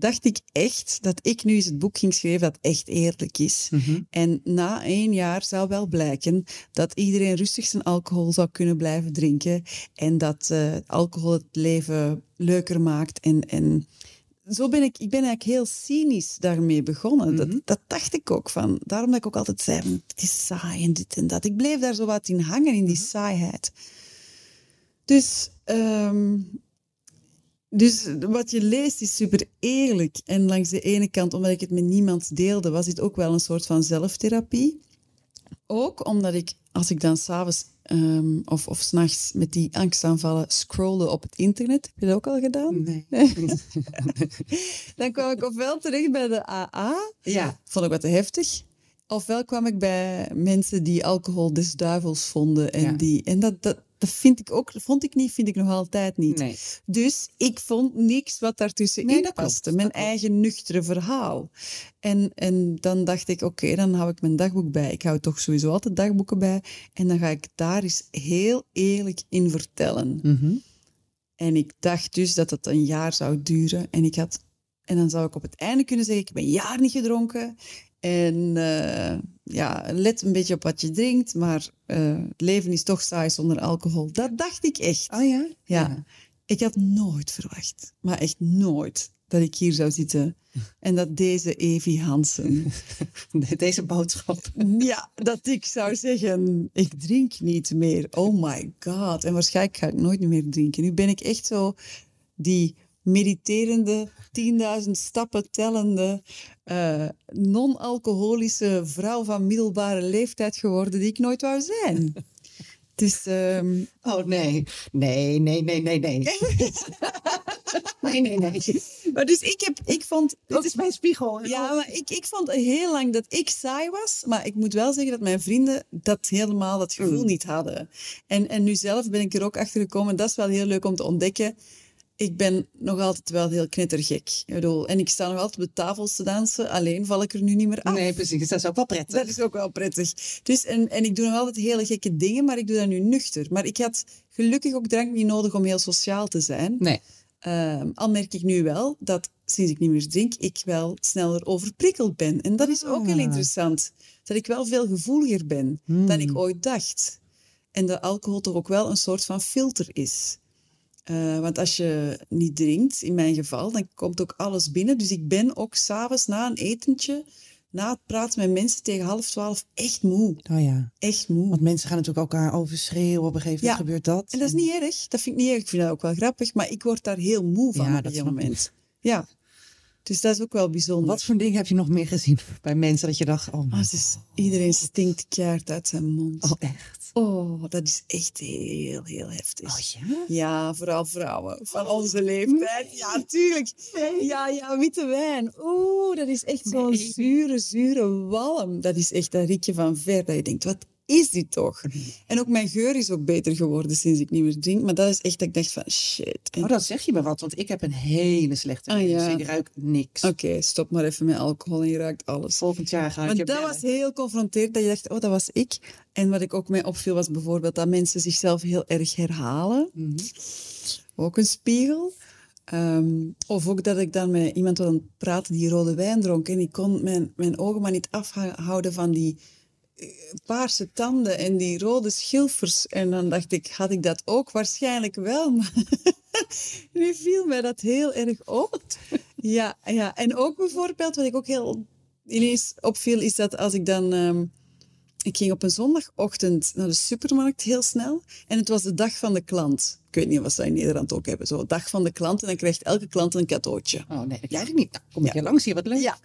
dacht ik echt dat ik nu eens het boek ging schrijven dat echt eerlijk is. En na één jaar zou wel blijken dat iedereen rustig zijn alcohol zou kunnen blijven drinken en dat eh, alcohol het leven leuker maakt. En, en zo ben ik, ik ben eigenlijk heel cynisch daarmee begonnen. dat, dat dacht ik ook van. Daarom dat ik ook altijd zei, het is saai en dit en dat. Ik bleef daar zo wat in hangen, in die saaiheid. Dus, ehm, dus wat je leest is super eerlijk. En langs de ene kant, omdat ik het met niemand deelde, was dit ook wel een soort van zelftherapie. Ook omdat ik, als ik dan s'avonds um, of, of s'nachts met die angstaanvallen scrolde op het internet, heb je dat ook al gedaan?
Nee.
Dan kwam ik ofwel terecht bij de AA,
Ja.
vond ik wat te heftig. Ofwel kwam ik bij mensen die alcohol des duivels vonden. En,
Ja.
die, en dat, dat, dat vind ik ook, vond ik niet, vind ik nog altijd niet.
Nee.
Dus ik vond niks wat daartussenin
Nee, klopt,
paste. Mijn
klopt.
eigen nuchtere verhaal. En, en dan dacht ik, oké, dan hou ik mijn dagboek bij. Ik hou toch sowieso altijd dagboeken bij. En dan ga ik daar eens heel eerlijk in vertellen.
Mhm.
En ik dacht dus dat het een jaar zou duren. En, ik had, en dan zou ik op het einde kunnen zeggen, ik heb een jaar niet gedronken. En eh, ja, let een beetje op wat je drinkt. Maar eh, het leven is toch saai zonder alcohol. Dat dacht ik echt.
Oh ja?
Ja. Ik had nooit verwacht, maar echt nooit, dat ik hier zou zitten. En dat deze Evie Hansen,
Deze boodschap.
ja, dat ik zou zeggen, ik drink niet meer. Oh my god. En waarschijnlijk ga ik nooit meer drinken. Nu ben ik echt zo die mediterende, 10.000 stappen tellende, eh, non-alcoholische vrouw van middelbare leeftijd geworden die ik nooit wou zijn. Dus ehm,
Oh nee. Nee, nee, nee, nee, nee. nee, nee, nee.
Maar dus ik, heb, ik vond...
Dit is mijn spiegel.
Ja, maar ik, ik vond heel lang dat ik saai was. Maar ik moet wel zeggen dat mijn vrienden dat helemaal dat gevoel niet hadden. En, en nu zelf ben ik er ook achter gekomen. Dat is wel heel leuk om te ontdekken. Ik ben nog altijd wel heel knettergek. Ik bedoel, en ik sta nog altijd op de tafels te dansen. Alleen val ik er nu niet meer af.
Nee, precies. Dat is ook wel prettig.
Dat is ook wel prettig. Dus, en, en ik doe nog altijd hele gekke dingen, maar ik doe dat nu nuchter. Maar ik had gelukkig ook drank niet nodig om heel sociaal te zijn.
Nee.
Ehm, al merk ik nu wel dat sinds ik niet meer drink, ik wel sneller overprikkeld ben. En dat is ook heel
Ah.
interessant. Dat ik wel veel gevoeliger ben dan ik ooit dacht. En dat alcohol toch ook wel een soort van filter is. Eh, want als je niet drinkt, in mijn geval, dan komt ook alles binnen. Dus ik ben ook s'avonds na een etentje, na het praten met mensen tegen half twaalf, echt moe.
Oh ja.
Echt moe.
Want mensen gaan natuurlijk elkaar overschreeuwen. Op een gegeven moment
Ja.
gebeurt dat.
En dat is niet erg. Dat vind ik niet erg. Ik vind dat ook wel grappig. Maar ik word daar heel moe van
Ja,
op
dat
moment. Ja. Dus dat is ook wel bijzonder.
Wat voor dingen heb je nog meer gezien bij mensen dat je dacht, oh,
het is, iedereen stinkt keihard uit zijn mond.
Oh, echt?
Oh, dat is echt heel, heel heftig.
Oh ja?
Ja, vooral vrouwen van onze leeftijd. Ja, tuurlijk. Ja, ja, witte wijn. Oeh, dat is echt zo'n zure, zure walm. Dat is echt, dat riek je van ver. Dat je denkt, wat is dit toch? En ook mijn geur is ook beter geworden sinds ik niet meer drink. Maar dat is echt dat ik dacht van, shit. En-
Oh, dat zeg je me wat, want ik heb een hele slechte
Ah,
neus.
ja.
Ik ruik niks.
Oké, stop maar even met alcohol en je ruikt alles.
Volgend jaar ga ik je
dat
bellen.
was heel confronterend, dat je dacht, oh, dat was ik. En wat ik ook mij opviel was bijvoorbeeld dat mensen zichzelf heel erg herhalen.
Mhm.
Ook een spiegel. Ehm, of ook dat ik dan met iemand aan het praten die rode wijn dronk. En ik kon mijn, mijn ogen maar niet afhouden van die paarse tanden en die rode schilfers. En dan dacht ik, had ik dat ook? Waarschijnlijk wel, maar nu viel mij dat heel erg op. Ja, ja, en ook bijvoorbeeld, wat ik ook heel ineens opviel, is dat als ik dan... ehm, ik ging op een zondagochtend naar de supermarkt heel snel. En het was de dag van de klant. Ik weet niet of ze dat in Nederland ook hebben. Zo, dag van de klant. En dan krijgt elke klant een cadeautje.
Oh nee, dat krijg ik niet. Nou, kom ik
Ja.
hier langs hier, wat leuk.
Ja.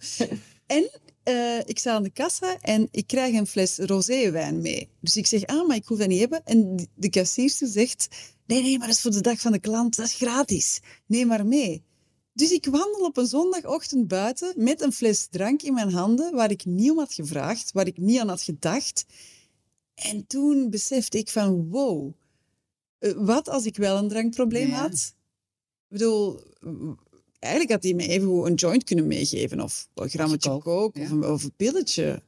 En eh, ik sta aan de kassa en ik krijg een fles roséwijn mee. Dus ik zeg, ah, maar ik hoef dat niet hebben. En de kassierster zegt, nee, nee, maar dat is voor de dag van de klant. Dat is gratis. Neem maar mee. Dus ik wandel op een zondagochtend buiten met een fles drank in mijn handen, waar ik niet om had gevraagd, waar ik niet aan had gedacht. En toen besefte ik van, wow, eh, wat als ik wel een drankprobleem
Ja.
had? Ik bedoel, eigenlijk had hij me even een joint kunnen meegeven, of een grammetje
Kook,
kook,
ja.
of, een, of een pilletje.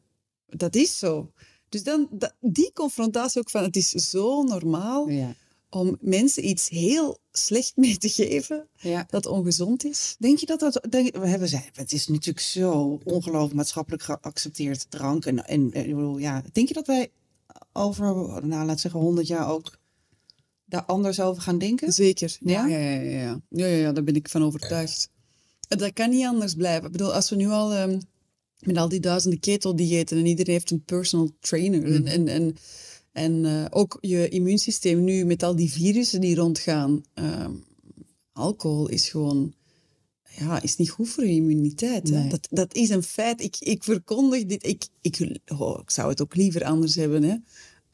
Dat is zo. Dus dan, dat, die confrontatie ook van, het is zo normaal
Ja.
om mensen iets heel slecht mee te geven,
Ja.
dat ongezond is.
Denk je dat dat... Denk, we hebben het is natuurlijk zo ongelooflijk maatschappelijk geaccepteerd drank. En, en, en ja, denk je dat wij over, nou laat zeggen, 100 jaar ook daar anders over gaan denken?
Zeker.
Ja?
Ja, ja, ja, ja, ja. ja, daar ben ik van overtuigd. Dat kan niet anders blijven. Ik bedoel, als we nu al ehm, met al die duizenden keto-diëten en iedereen heeft een personal trainer en, en, en, en eh, ook je immuunsysteem nu met al die virussen die rondgaan. ehm, alcohol is gewoon ja, is niet goed voor je immuniteit.
Nee.
Dat, dat is een feit. Ik, ik verkondig dit. Ik, ik, oh, ik zou het ook liever anders hebben. Hè.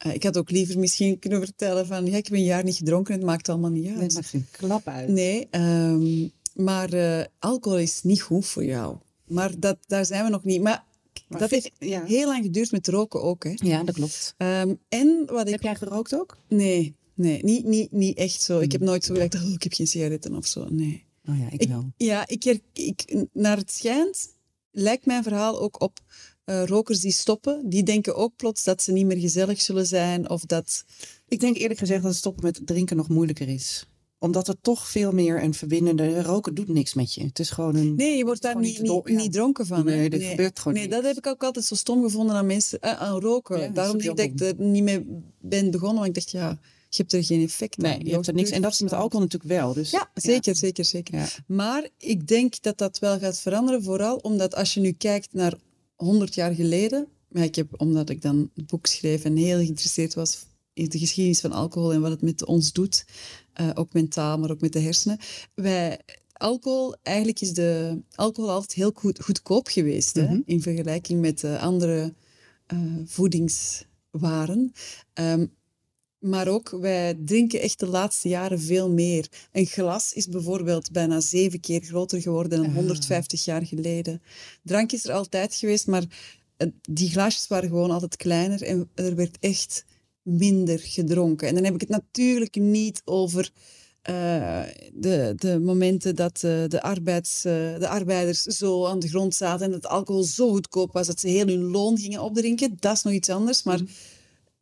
Eh, ik had ook liever misschien kunnen vertellen van... Ja, ik heb een jaar niet gedronken en het maakt allemaal niet uit.
Nee, het maakt geen klap uit.
Nee, ehm, maar eh, alcohol is niet goed voor jou. Maar dat, daar zijn we nog niet. Maar,
Maar
dat heeft
ja.
heel lang geduurd met roken ook. Hè.
Ja, dat klopt.
Ehm, en wat ik...
Heb jij gerookt ook?
Nee, nee niet, niet, niet echt zo. Ik heb nooit zo gedacht, oh, ik heb geen sigaretten of zo. Nee.
Oh ja, ik,
Ik-
wel.
Ja, ik, her- ik, naar het schijnt lijkt mijn verhaal ook op eh, rokers die stoppen. Die denken ook plots dat ze niet meer gezellig zullen zijn. Of dat...
Ik denk eerlijk gezegd dat stoppen met drinken nog moeilijker is. Omdat het toch veel meer een verbindende... Roken doet niks met je. Het is gewoon een...
Nee, je wordt daar niet,
niet ja.
dronken van.
Nee, dat gebeurt gewoon
Nee,
niet.
dat heb ik ook altijd zo stom gevonden aan mensen, eh, aan roken.
Ja,
Daarom dat ik er niet mee ben begonnen. Want ik dacht, ja, je hebt er geen effect
Nee,
aan.
je hebt er niks. En dat is met alcohol natuurlijk wel. Dus,
Ja, zeker, zeker, zeker. Maar ik denk dat dat wel gaat veranderen, vooral omdat als je nu kijkt naar 100 jaar geleden, maar ik heb, omdat ik dan het boek schreef en heel geïnteresseerd was in de geschiedenis van alcohol en wat het met ons doet, eh, ook mentaal, maar ook met de hersenen. Wij, alcohol, eigenlijk is de alcohol altijd heel goed, goedkoop geweest hè, in vergelijking met eh, andere eh, voedingswaren. Ehm, maar ook, wij drinken echt de laatste jaren veel meer. Een glas is bijvoorbeeld bijna zeven keer groter geworden dan 150 jaar geleden. Drank is er altijd geweest, maar eh, die glaasjes waren gewoon altijd kleiner en er werd echt minder gedronken. En dan heb ik het natuurlijk niet over eh, de, de momenten dat eh, de, arbeids, de arbeiders zo aan de grond zaten en dat alcohol zo goedkoop was dat ze heel hun loon gingen opdrinken. Dat is nog iets anders, maar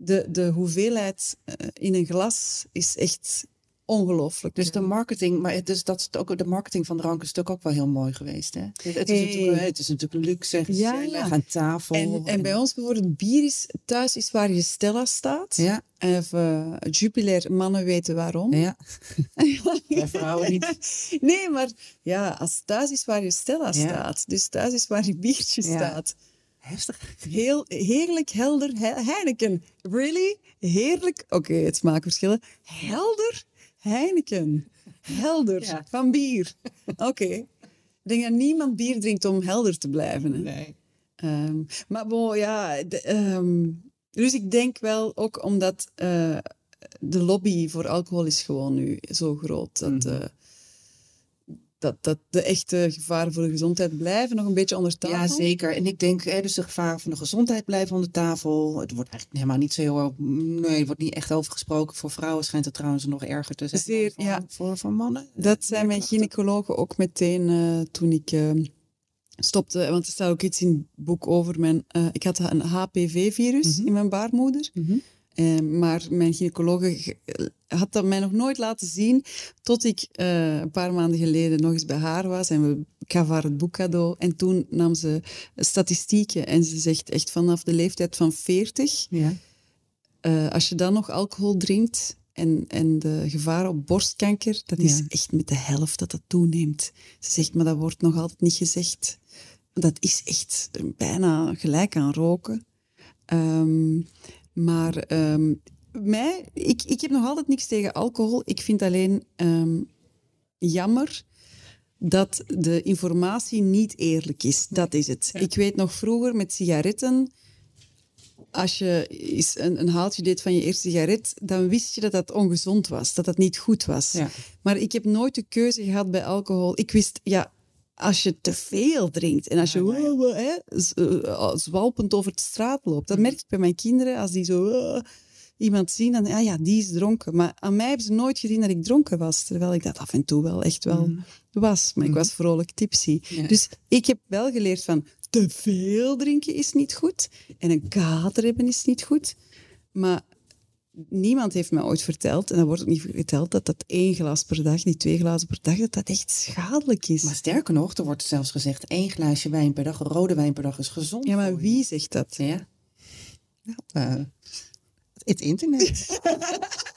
de, de hoeveelheid eh, in een glas is echt ongelooflijk.
Dus de marketing, maar het is, dat is ook, de marketing van drank is natuurlijk ook wel heel mooi geweest. Hè? Het, het is,
Hey.
natuurlijk, het is natuurlijk luxe
Ja, ja.
aan tafel.
en, en bij ons bijvoorbeeld bier is thuis is waar je Stella staat.
Ja,
Of eh, Jupiler, mannen weten waarom.
ja. Bij vrouwen niet.
Nee, maar ja, als thuis is waar je Stella
Ja.
staat. Dus thuis is waar je biertje staat.
Heftig.
Heel heerlijk, helder. He- Heineken. Really? Heerlijk. Oké, het smaakverschillen. Helder Heineken. Helder.
Ja.
Van bier. Oké. Ik denk dat niemand bier drinkt om helder te blijven. Hè?
Nee.
Ehm, maar bon, ja. de- ehm, dus ik denk wel ook omdat eh, de lobby voor alcohol is gewoon nu zo groot. Dat,
Mhm.
eh, dat, dat de echte gevaren voor de gezondheid blijven nog een beetje onder tafel.
Ja, zeker. En ik denk, hè, dus de gevaren van de gezondheid blijven onder tafel. Het wordt eigenlijk helemaal niet zo heel... Nee, er wordt niet echt over gesproken. Voor vrouwen schijnt het trouwens nog erger te zijn
Zeer,
voor,
ja.
voor, voor mannen.
Dat zei mijn gynaecologen ook meteen eh, toen ik eh, stopte. Want er staat ook iets in het boek over mijn... eh, ik had een HPV-virus in mijn baarmoeder. Eh, maar mijn gynaecologe ge- had dat mij nog nooit laten zien. Tot ik eh, een paar maanden geleden nog eens bij haar was. En we, ik gaf haar het boek cadeau. En toen nam ze statistieken. En ze zegt echt vanaf de leeftijd van 40...
Ja.
Eh, als je dan nog alcohol drinkt en, en de gevaar op borstkanker, dat is
Ja.
echt met de helft dat dat toeneemt. Ze zegt, maar dat wordt nog altijd niet gezegd. Dat is echt bijna gelijk aan roken. Ehm, maar ehm, mij, ik, ik heb nog altijd niks tegen alcohol. Ik vind alleen ehm, jammer dat de informatie niet eerlijk is. Dat is het. Ik weet nog vroeger met sigaretten als je eens een, een haaltje deed van je eerste sigaret, dan wist je dat dat ongezond was, dat dat niet goed was.
Ja.
Maar ik heb nooit de keuze gehad bij alcohol. Ik wist, ja, als je te veel drinkt en als je wow, wow, hè, z- eh, zwalpend over de straat loopt, dat merk ik bij mijn kinderen, als die zo eh, iemand zien, dan ah ja, die is dronken. Maar aan mij hebben ze nooit gezien dat ik dronken was, terwijl ik dat af en toe wel echt wel was. Maar ik was vrolijk tipsy. Dus ik heb wel geleerd van, te veel drinken is niet goed en een kater hebben is niet goed. Maar niemand heeft mij ooit verteld, en dat wordt ook niet verteld, dat dat één glas per dag, niet twee glazen per dag, dat dat echt schadelijk is.
Maar sterker nog, er wordt zelfs gezegd... één glaasje wijn per dag, rode wijn per dag is gezond.
ja, maar wie zegt dat?
Ja. Nou, eh, het internet.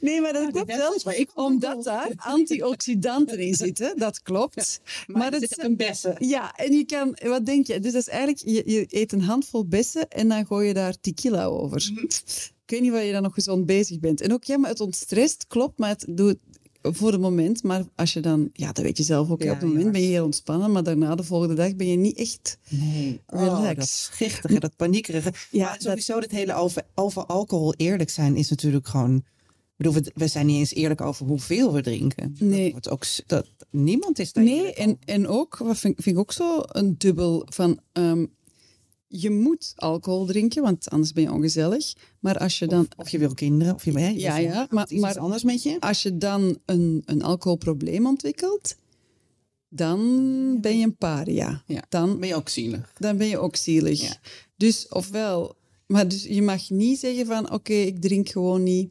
Nee, maar dat klopt wel, omdat daar antioxidanten in zitten, dat klopt.
Maar,
het
het zit een bessen.
Ja, en je kan, wat denk je? Dus dat is eigenlijk, je, je eet een handvol bessen en dan gooi je daar tequila over. Ik weet niet wat je dan nog gezond bezig bent. En ook, ja, maar het ontstrest, klopt, maar het doet voor het moment. Maar als je dan, ja, dat weet je zelf ook,
Ja,
op het moment
ja.
ben je heel ontspannen, maar daarna, de volgende dag, ben je niet echt...
Nee,
Relax.
oh, dat schichtige, dat paniekerige.
Ja,
maar sowieso het hele over, over alcohol eerlijk zijn is natuurlijk gewoon... Ik bedoel, we, zijn niet eens eerlijk over hoeveel we drinken.
Nee.
Dat wordt ook, dat, niemand is daar
Nee, en, en ook, wat vind, vind ik ook zo een dubbel van... ehm, je moet alcohol drinken, want anders ben je ongezellig. Maar als je dan
Of je wil kinderen, of je
Ja,
wil-
ja,
het
maar-
is iets
maar-
anders met je.
als je dan een, een alcoholprobleem ontwikkelt, dan ben je een paria.
Ja.
Dan,
ben je ook zielig.
dan ben je ook zielig.
Ja.
Dus ofwel, maar dus je mag niet zeggen van oké, ik drink gewoon niet,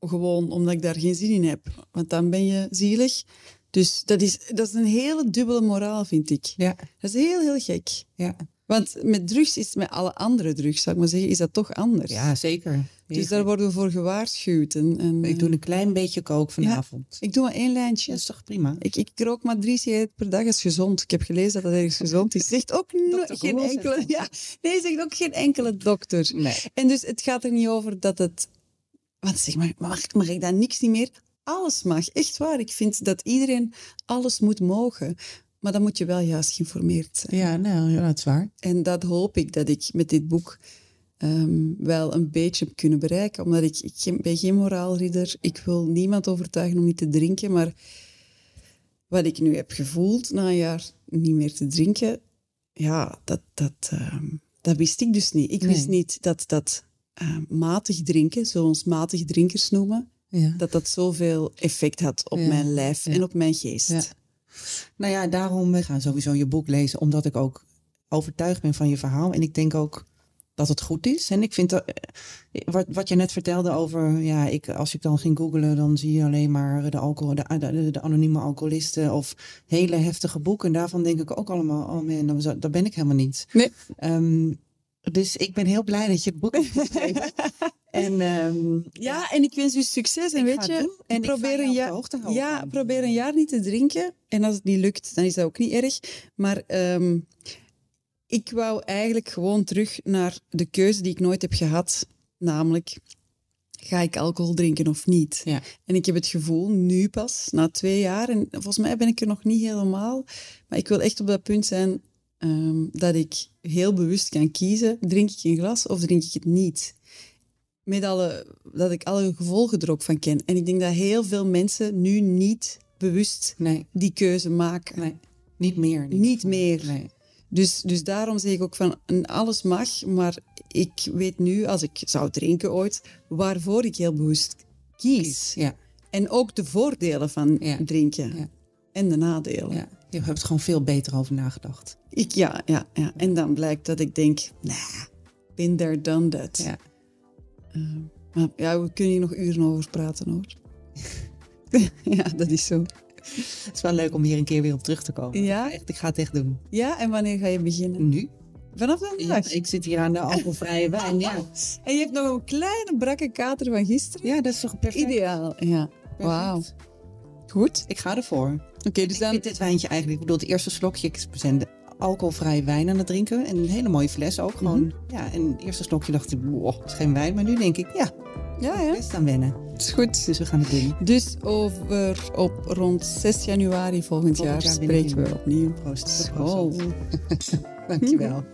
gewoon omdat ik daar geen zin in heb. Want dan ben je zielig. Dus dat is, dat is een hele dubbele moraal, vind ik.
Ja,
Dat is heel, heel gek.
ja.
Want met drugs is met alle andere drugs, zou ik maar zeggen, is dat toch anders.
ja zeker.
dus daar worden we voor gewaarschuwd. En, en,
Ik doe een klein beetje kook vanavond.
ik doe maar één lijntje.
Dat is toch prima?
Ik, ik rook maar drie sigaretten per dag, is gezond. Ik heb gelezen dat dat ergens gezond is. Zegt ook no- geen enkele... Ja, nee, zegt ook geen enkele dokter.
Nee.
En dus het gaat er niet over dat het... Want zeg maar, mag, mag ik dan niks niet meer? Alles mag, echt waar. Ik vind dat iedereen alles moet mogen. Maar dan moet je wel juist geïnformeerd zijn.
Ja, nou, ja, dat is waar.
En dat hoop ik dat ik met dit boek ehm, wel een beetje heb kunnen bereiken. Omdat ik, ik geen- ben geen moraalridder. Ik wil niemand overtuigen om niet te drinken. Maar wat ik nu heb gevoeld na een jaar niet meer te drinken, ja, dat, dat, ehm, dat wist ik dus niet. Ik wist niet dat dat ehm, matig drinken, zoals ons matig drinkers noemen,
Ja.
dat dat zoveel effect had op
Ja,
mijn lijf
ja.
en op mijn geest.
Nou ja, daarom eh, gaan sowieso je boek lezen, omdat ik ook overtuigd ben van je verhaal. En ik denk ook dat het goed is. En ik vind dat, eh, wat, wat je net vertelde over, ja, ik, als ik dan ging googlen, dan zie je alleen maar de, alcohol, de, de, de anonieme alcoholisten of hele heftige boeken. En daarvan denk ik ook allemaal, oh man, dat ben ik helemaal niet.
Nee.
Ehm, dus ik ben heel blij dat je het boek hebt geschreven. en ehm,
Ja, en ik wens u succes. En weet je,
doen. En
probeer een jaar, ja, probeer een jaar niet te drinken. En als het niet lukt, dan is dat ook niet erg. Maar ehm, ik wou eigenlijk gewoon terug naar de keuze die ik nooit heb gehad. Namelijk, ga ik alcohol drinken of niet?
Ja.
En ik heb het gevoel, nu pas, na twee jaar, en volgens mij ben ik er nog niet helemaal, maar ik wil echt op dat punt zijn ehm, dat ik heel bewust kan kiezen, drink ik een glas of drink ik het niet? Met alle, dat ik alle gevolgen er ook van ken. En ik denk dat heel veel mensen nu niet bewust
Nee,
die keuze maken.
nee. Niet meer.
Niet meer.
Nee.
Dus, dus daarom zeg ik ook van alles mag, maar ik weet nu, als ik zou drinken ooit, waarvoor ik heel bewust kies.
Ja,
En ook de voordelen van
Ja.
drinken
Ja.
en de nadelen.
Je hebt er gewoon veel beter over nagedacht.
Ik, ja, ja, ja. En dan blijkt dat ik denk, nah, been there, done that.
Ja.
Maar ja, we kunnen hier nog uren over praten hoor. ja, dat is zo.
Het is wel leuk om hier een keer weer op terug te komen.
Ja?
Echt, ik ga het echt doen.
Ja, en wanneer ga je beginnen?
Nu?
Vanaf vandaag?
Ja, ik zit hier aan de alcoholvrije wijn. Ja.
En je hebt nog een kleine brakke kater van gisteren?
ja, dat is toch perfect?
Ideaal, ja. Wauw. Goed.
Ik ga ervoor.
Oké, dus
Ik
dan...
vind dit wijntje eigenlijk, ik bedoel, het eerste slokje, ik ben de alcoholvrije wijn aan het drinken. En een hele mooie fles ook gewoon. Ja, en het eerste slokje dacht ik, wow, het is geen wijn. Maar nu denk ik, ja,
Ja, ja.
best aan wennen.
is goed.
Dus we gaan het doen.
Dus over op rond 6 januari volgend,
Volgend
jaar
jaar
spreken we opnieuw.
Proost.
School.
Dankjewel.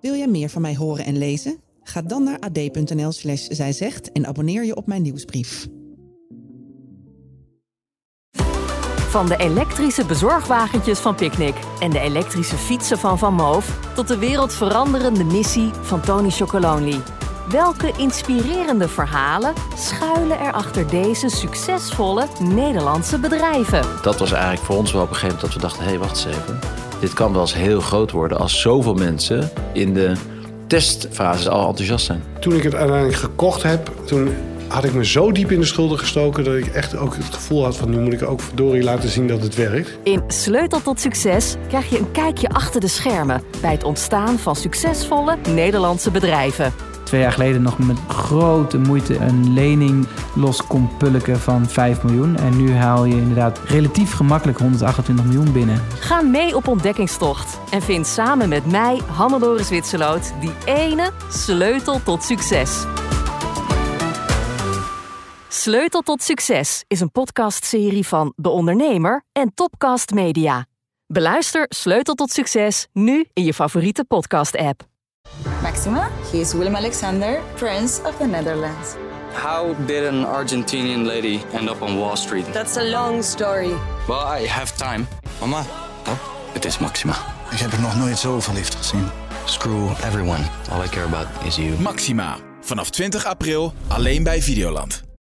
Wil jij meer van mij horen en lezen? Ga dan naar ad.nl slash zijzegt en abonneer je op mijn nieuwsbrief.
Van de elektrische bezorgwagentjes van Picnic en de elektrische fietsen van Van Moof tot de wereldveranderende missie van Tony Chocolonely. Welke inspirerende verhalen schuilen er achter deze succesvolle Nederlandse bedrijven?
dat was eigenlijk voor ons wel op een gegeven moment dat we dachten: hé, hey, wacht eens even. Dit kan wel eens heel groot worden als zoveel mensen in de testfase al enthousiast zijn.
Toen ik het uiteindelijk gekocht heb, toen had ik me zo diep in de schulden gestoken dat ik echt ook het gevoel had van nu moet ik ook verdorie laten zien dat het werkt.
In Sleutel tot Succes krijg je een kijkje achter de schermen bij het ontstaan van succesvolle Nederlandse bedrijven.
Twee jaar geleden nog met grote moeite een lening los kon pulken van 5 miljoen. En nu haal je inderdaad relatief gemakkelijk 128 miljoen binnen.
Ga mee op ontdekkingstocht en vind samen met mij, Hannelore Zwitserloot, die ene sleutel tot succes. Sleutel tot Succes is een podcastserie van De Ondernemer en Topcast Media. Beluister Sleutel tot Succes nu in je favoriete podcast-app.
Maxima, he is Willem Alexander, Prince of the Netherlands.
How did an Argentinian lady end up on Wall Street?
That's a long story.
Well, I have time. Mama, oh, het is Maxima.
Ik heb er nog nooit zo verliefd gezien.
Screw everyone. All I care about is you.
Maxima. Vanaf 20 april alleen bij Videoland.